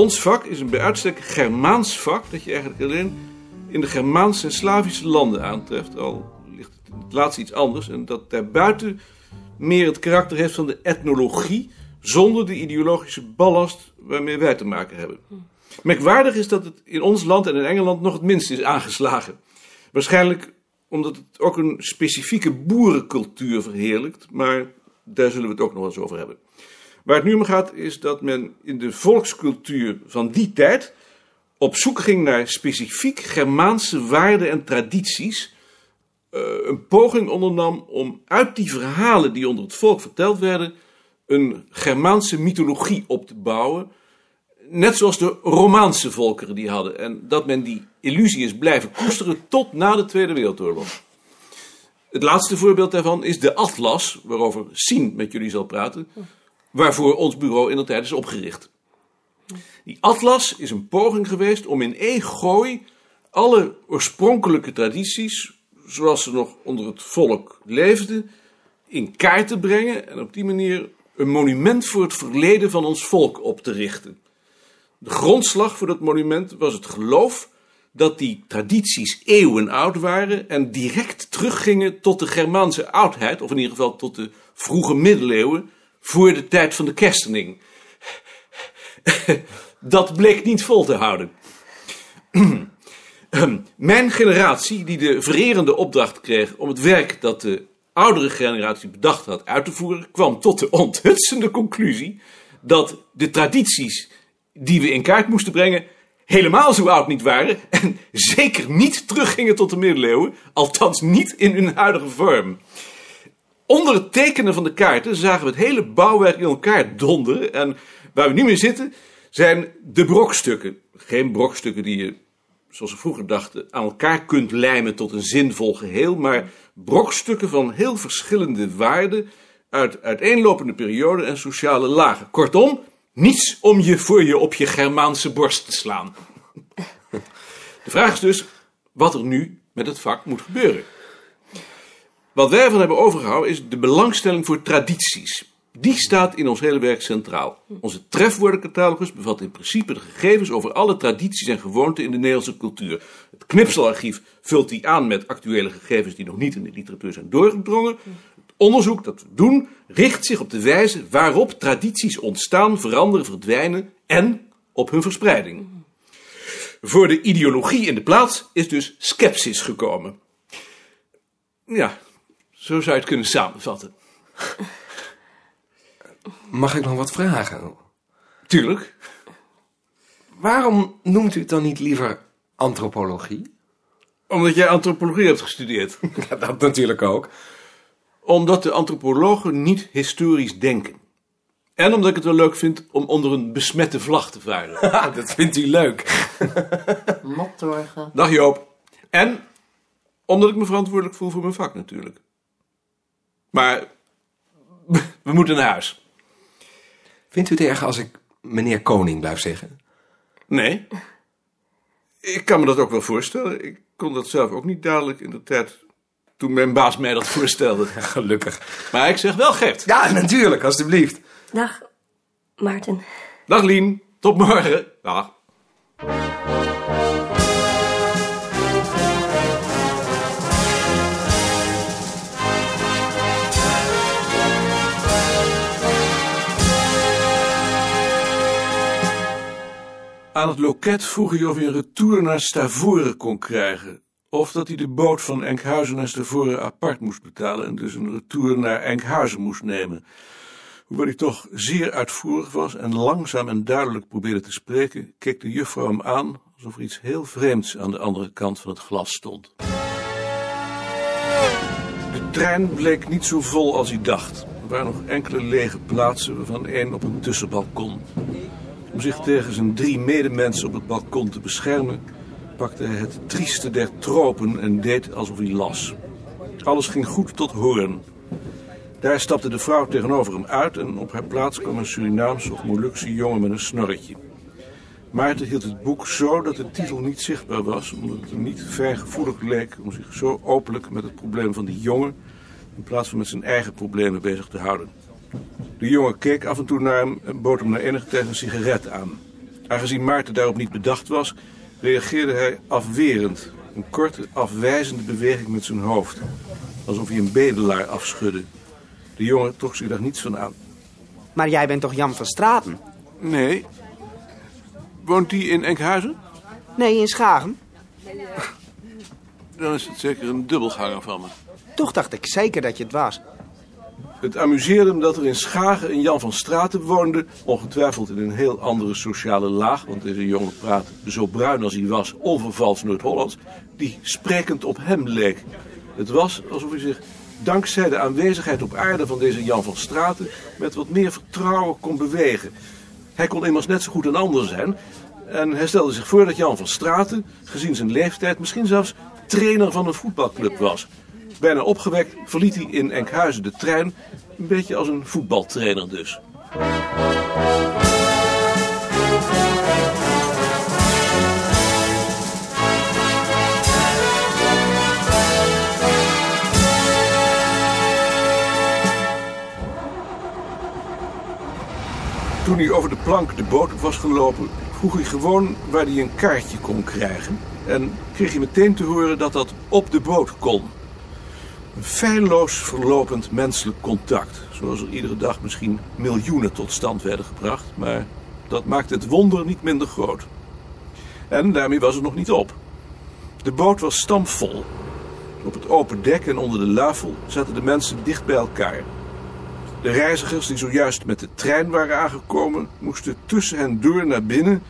Ons vak is een bij uitstek Germaans vak dat je eigenlijk alleen in de Germaanse en Slavische landen aantreft. Al ligt het laatste iets anders. En dat daarbuiten meer het karakter heeft van de etnologie, zonder de ideologische ballast waarmee wij te maken hebben. Merkwaardig is dat het in ons land en in Engeland nog het minst is aangeslagen. Waarschijnlijk omdat het ook een specifieke boerencultuur verheerlijkt, maar daar zullen we het ook nog eens over hebben. Waar het nu om gaat is dat men in de volkscultuur van die tijd op zoek ging naar specifiek Germaanse waarden en tradities, eh, een poging ondernam om uit die verhalen die onder het volk verteld werden, een Germaanse mythologie op te bouwen, net zoals de Romaanse volkeren die hadden. En dat men die illusie is blijven koesteren tot na de Tweede Wereldoorlog. Het laatste voorbeeld daarvan is de Atlas, waarover Sien met jullie zal praten, waarvoor ons bureau in de tijd is opgericht. Die Atlas is een poging geweest om in één gooi alle oorspronkelijke tradities, zoals ze nog onder het volk leefden, in kaart te brengen en op die manier een monument voor het verleden van ons volk op te richten. De grondslag voor dat monument was het geloof dat die tradities eeuwen oud waren en direct teruggingen tot de Germaanse oudheid, of in ieder geval tot de vroege middeleeuwen, voor de tijd van de kerstening. Dat bleek niet vol te houden. Mijn generatie, die de vererende opdracht kreeg om het werk dat de oudere generatie bedacht had uit te voeren, kwam tot de onthutsende conclusie dat de tradities die we in kaart moesten brengen helemaal zo oud niet waren en zeker niet teruggingen tot de middeleeuwen, althans niet in hun huidige vorm. Onder het tekenen van de kaarten zagen we het hele bouwwerk in elkaar donderen en waar we nu mee zitten zijn de brokstukken. Geen brokstukken die je, zoals we vroeger dachten, aan elkaar kunt lijmen tot een zinvol geheel, maar brokstukken van heel verschillende waarden uit uiteenlopende perioden en sociale lagen. Kortom, niets om je voor je op je Germaanse borst te slaan. De vraag is dus wat er nu met het vak moet gebeuren. Wat wij ervan hebben overgehouden is de belangstelling voor tradities. Die staat in ons hele werk centraal. Onze trefwoordencatalogus bevat in principe de gegevens over alle tradities en gewoonten in de Nederlandse cultuur. Het knipselarchief vult die aan met actuele gegevens die nog niet in de literatuur zijn doorgedrongen. Het onderzoek dat we doen richt zich op de wijze waarop tradities ontstaan, veranderen, verdwijnen en op hun verspreiding. Voor de ideologie in de plaats is dus sceptisch gekomen. Ja, zo zou je het kunnen samenvatten. Mag ik nog wat vragen? Tuurlijk. Waarom noemt u het dan niet liever antropologie? Omdat jij antropologie hebt gestudeerd. Ja, dat natuurlijk ook. Omdat de antropologen niet historisch denken. En omdat ik het wel leuk vind om onder een besmette vlag te varen. Ah, dat vindt u leuk. Mottorgen. Dag Joop. En omdat ik me verantwoordelijk voel voor mijn vak natuurlijk. Maar we moeten naar huis. Vindt u het erg als ik meneer Koning blijf zeggen? Nee. Ik kan me dat ook wel voorstellen. Ik kon dat zelf ook niet dadelijk in de tijd toen mijn baas mij dat voorstelde. Gelukkig. Maar ik zeg wel Gert. Ja, natuurlijk, alstublieft. Dag, Maarten. Dag Lien. Tot morgen. Dag. Aan het loket vroeg hij of hij een retour naar Stavoren kon krijgen. Of dat hij de boot van Enkhuizen naar Stavoren apart moest betalen en dus een retour naar Enkhuizen moest nemen. Hoewel hij toch zeer uitvoerig was en langzaam en duidelijk probeerde te spreken, keek de juffrouw hem aan alsof er iets heel vreemds aan de andere kant van het glas stond. De trein bleek niet zo vol als hij dacht. Er waren nog enkele lege plaatsen, waarvan één op een tussenbalkon. Om zich tegen zijn drie medemensen op het balkon te beschermen, pakte hij het trieste der tropen en deed alsof hij las. Alles ging goed tot horen. Daar stapte de vrouw tegenover hem uit en op haar plaats kwam een Surinaamse of Molukse jongen met een snorretje. Maarten hield het boek zo dat de titel niet zichtbaar was, omdat het hem niet fijngevoelig leek om zich zo openlijk met het probleem van die jongen, in plaats van met zijn eigen problemen bezig te houden. De jongen keek af en toe naar hem en bood hem na enige tijd een sigaret aan. Aangezien Maarten daarop niet bedacht was, reageerde hij afwerend. Een korte, afwijzende beweging met zijn hoofd. Alsof hij een bedelaar afschudde. De jongen trok zich daar niets van aan. Maar jij bent toch Jan van Straten? Nee. Woont hij in Enkhuizen? Nee, in Schagen. Dan is het zeker een dubbelganger van me. Toch dacht ik zeker dat je het was. Het amuseerde hem dat er in Schagen een Jan van Straten woonde. Ongetwijfeld in een heel andere sociale laag. Want deze jongen praatte zo bruin als hij was, onvervals Noord-Hollands. Die sprekend op hem leek. Het was alsof hij zich dankzij de aanwezigheid op aarde van deze Jan van Straten met wat meer vertrouwen kon bewegen. Hij kon immers net zo goed een ander zijn. En hij stelde zich voor dat Jan van Straten, gezien zijn leeftijd, misschien zelfs trainer van een voetbalclub was. Bijna opgewekt verliet hij in Enkhuizen de trein, een beetje als een voetbaltrainer dus. Toen hij over de plank de boot was gelopen, vroeg hij gewoon waar hij een kaartje kon krijgen. En kreeg hij meteen te horen dat dat op de boot kon. Een verlopend menselijk contact. Zoals er iedere dag misschien miljoenen tot stand werden gebracht. Maar dat maakte het wonder niet minder groot. En daarmee was het nog niet op. De boot was stampvol. Op het open dek en onder de luifel zaten de mensen dicht bij elkaar. De reizigers die zojuist met de trein waren aangekomen, moesten tussen hen door naar binnen,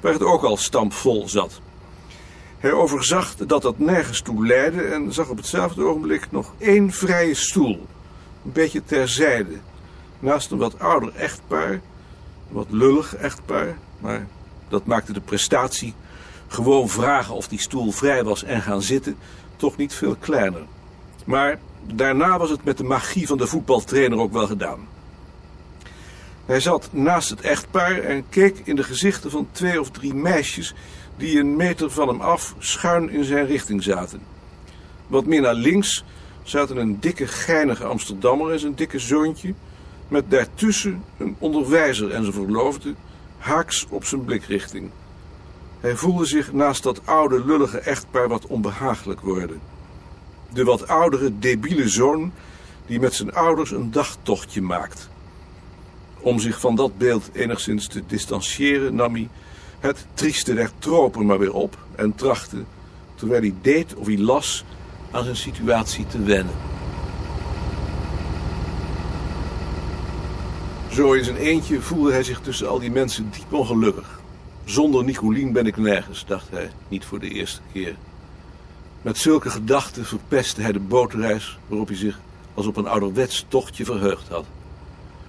waar het ook al stampvol zat. Hij overzag dat dat nergens toe leidde en zag op hetzelfde ogenblik nog één vrije stoel, een beetje terzijde, naast een wat ouder echtpaar, een wat lullig echtpaar, maar dat maakte de prestatie, gewoon vragen of die stoel vrij was en gaan zitten, toch niet veel kleiner. Maar daarna was het met de magie van de voetbaltrainer ook wel gedaan. Hij zat naast het echtpaar en keek in de gezichten van twee of drie meisjes die een meter van hem af schuin in zijn richting zaten. Wat meer naar links zaten een dikke geinige Amsterdammer en zijn dikke zoontje, met daartussen een onderwijzer en zijn verloofde, haaks op zijn blikrichting. Hij voelde zich naast dat oude lullige echtpaar wat onbehagelijk worden. De wat oudere debiele zoon die met zijn ouders een dagtochtje maakt. Om zich van dat beeld enigszins te distancieren nam hij het trieste der tropen maar weer op en trachtte, terwijl hij deed of hij las, aan zijn situatie te wennen. Zo in zijn eentje voelde hij zich tussen al die mensen diep ongelukkig. Zonder Nicolien ben ik nergens, dacht hij, niet voor de eerste keer. Met zulke gedachten verpestte hij de bootreis waarop hij zich als op een ouderwets tochtje verheugd had.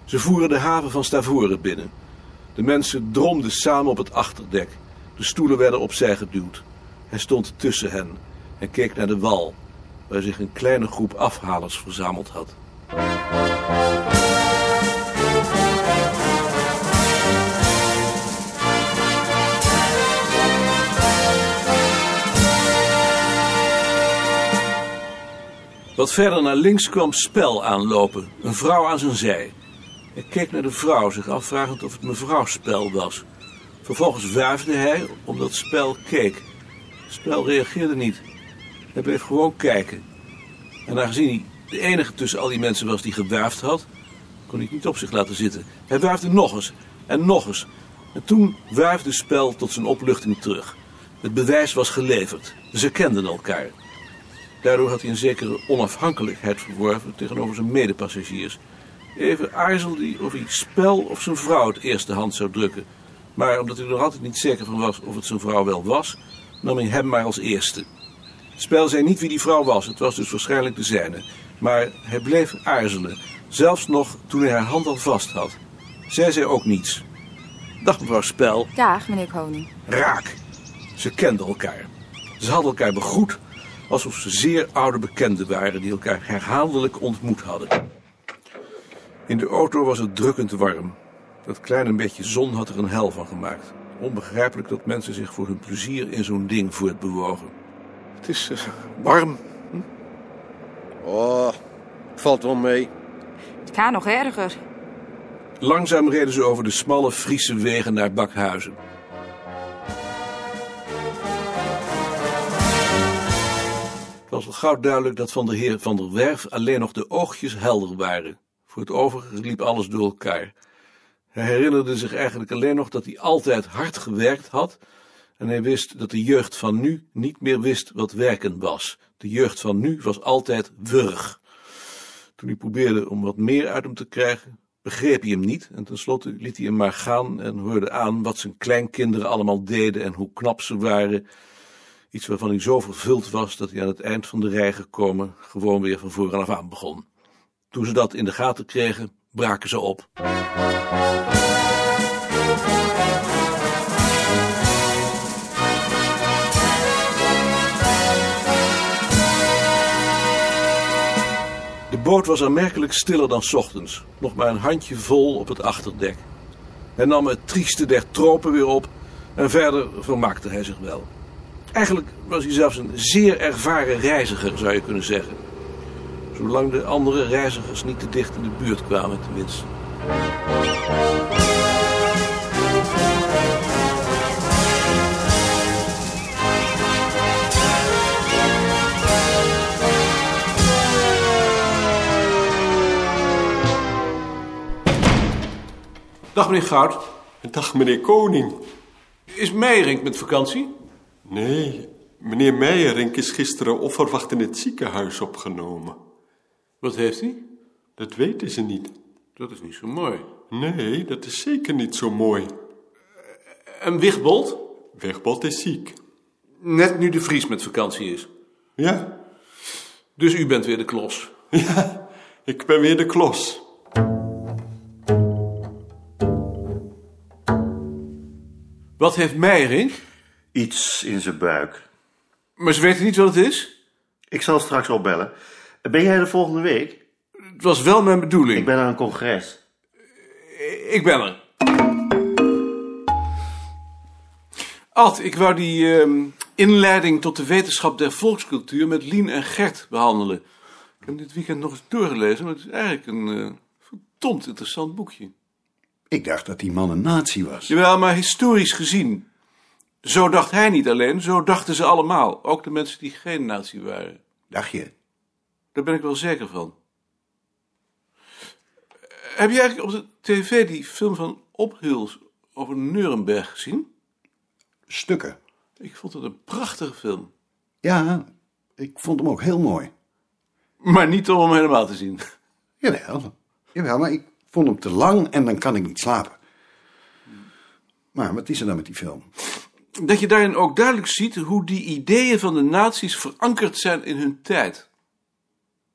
Ze voeren de haven van Stavoren binnen. De mensen dromden samen op het achterdek. De stoelen werden opzij geduwd. Hij stond tussen hen en keek naar de wal, waar zich een kleine groep afhalers verzameld had. Wat verder naar links kwam Spel aanlopen, een vrouw aan zijn zij. Hij keek naar de vrouw, zich afvragend of het mevrouw Spel was. Vervolgens wuifde hij, omdat Spel keek. Spel reageerde niet. Hij bleef gewoon kijken. En aangezien hij de enige tussen al die mensen was die gewuifd had, kon hij het niet op zich laten zitten. Hij wuifde nog eens en nog eens. En toen wuifde Spel tot zijn opluchting terug. Het bewijs was geleverd. Ze kenden elkaar. Daardoor had hij een zekere onafhankelijkheid verworven tegenover zijn medepassagiers. Even aarzelde hij of hij spel of zijn vrouw het eerste hand zou drukken. Maar omdat hij er nog altijd niet zeker van was of het zijn vrouw wel was, nam hij hem maar als eerste. Spel zei niet wie die vrouw was, het was dus waarschijnlijk de zijne. Maar hij bleef aarzelen, zelfs nog toen hij haar hand al vast had. Zij zei ook niets. Dag mevrouw Spel. Dag, meneer Koning. Raak. Ze kenden elkaar. Ze hadden elkaar begroet alsof ze zeer oude bekenden waren die elkaar herhaaldelijk ontmoet hadden. In de auto was het drukkend warm. Dat kleine beetje zon had er een hel van gemaakt. Onbegrijpelijk dat mensen zich voor hun plezier in zo'n ding voortbewogen. Het is eh, warm. Hm? Oh, valt wel mee. Het gaat nog erger. Langzaam reden ze over de smalle Friese wegen naar Bakhuizen. Het was al gauw duidelijk dat van de heer Van der Werf alleen nog de oogjes helder waren. Voor het overige liep alles door elkaar. Hij herinnerde zich eigenlijk alleen nog dat hij altijd hard gewerkt had. En hij wist dat de jeugd van nu niet meer wist wat werken was. De jeugd van nu was altijd wurg. Toen hij probeerde om wat meer uit hem te krijgen, begreep hij hem niet. En tenslotte liet hij hem maar gaan en hoorde aan wat zijn kleinkinderen allemaal deden en hoe knap ze waren. Iets waarvan hij zo vervuld was dat hij aan het eind van de rij gekomen gewoon weer van vooraf aan begon. Toen ze dat in de gaten kregen, braken ze op. De boot was aanmerkelijk stiller dan ochtends. Nog maar een handje vol op het achterdek. Hij nam het trieste der tropen weer op en verder vermaakte hij zich wel. Eigenlijk was hij zelfs een zeer ervaren reiziger, zou je kunnen zeggen. Zolang de andere reizigers niet te dicht in de buurt kwamen, tenminste. Dag meneer Goud. Dag meneer Koning. Is Meijerink met vakantie? Nee, meneer Meijerink is gisteren onverwacht in het ziekenhuis opgenomen. Wat heeft hij? Dat weten ze niet. Dat is niet zo mooi. Nee, dat is zeker niet zo mooi. En Wigbold? Wegbot is ziek. Net nu de Vries met vakantie is. Ja, Dus u bent weer de klos. ja, ik ben weer de klos. Wat heeft Meijerink? Iets in zijn buik. Maar ze weten niet wat het is? Ik zal straks opbellen. Ben jij de volgende week? Het was wel mijn bedoeling. Ik ben aan een congres. Ik ben er. Ad, ik wou die ehm, inleiding tot de wetenschap der volkscultuur met Lien en Gert behandelen. Ik heb hem dit weekend nog eens doorgelezen, maar het is eigenlijk een eh verdomd interessant boekje. Ik dacht dat die man een nazi was. Jawel, maar historisch gezien. Zo dacht hij niet alleen, zo dachten ze allemaal. Ook de mensen die geen nazi waren. Dacht je? Daar ben ik wel zeker van. Heb je eigenlijk op de tv die film van Ophils over Nuremberg gezien? Stukken. Ik vond het een prachtige film. Ja, ik vond hem ook heel mooi. Maar niet om hem helemaal te zien. Jawel, jawel, maar ik vond hem te lang en dan kan ik niet slapen. Maar wat is er dan met die film? Dat je daarin ook duidelijk ziet hoe die ideeën van de nazi's verankerd zijn in hun tijd.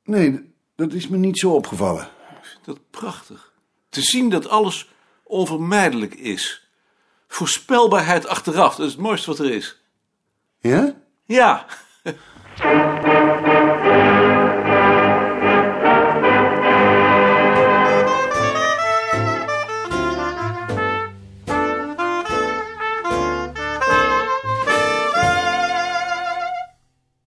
Nee, dat is me niet zo opgevallen. Ik vind dat prachtig. Te zien dat alles onvermijdelijk is. Voorspelbaarheid achteraf, dat is het mooiste wat er is. Ja? Ja,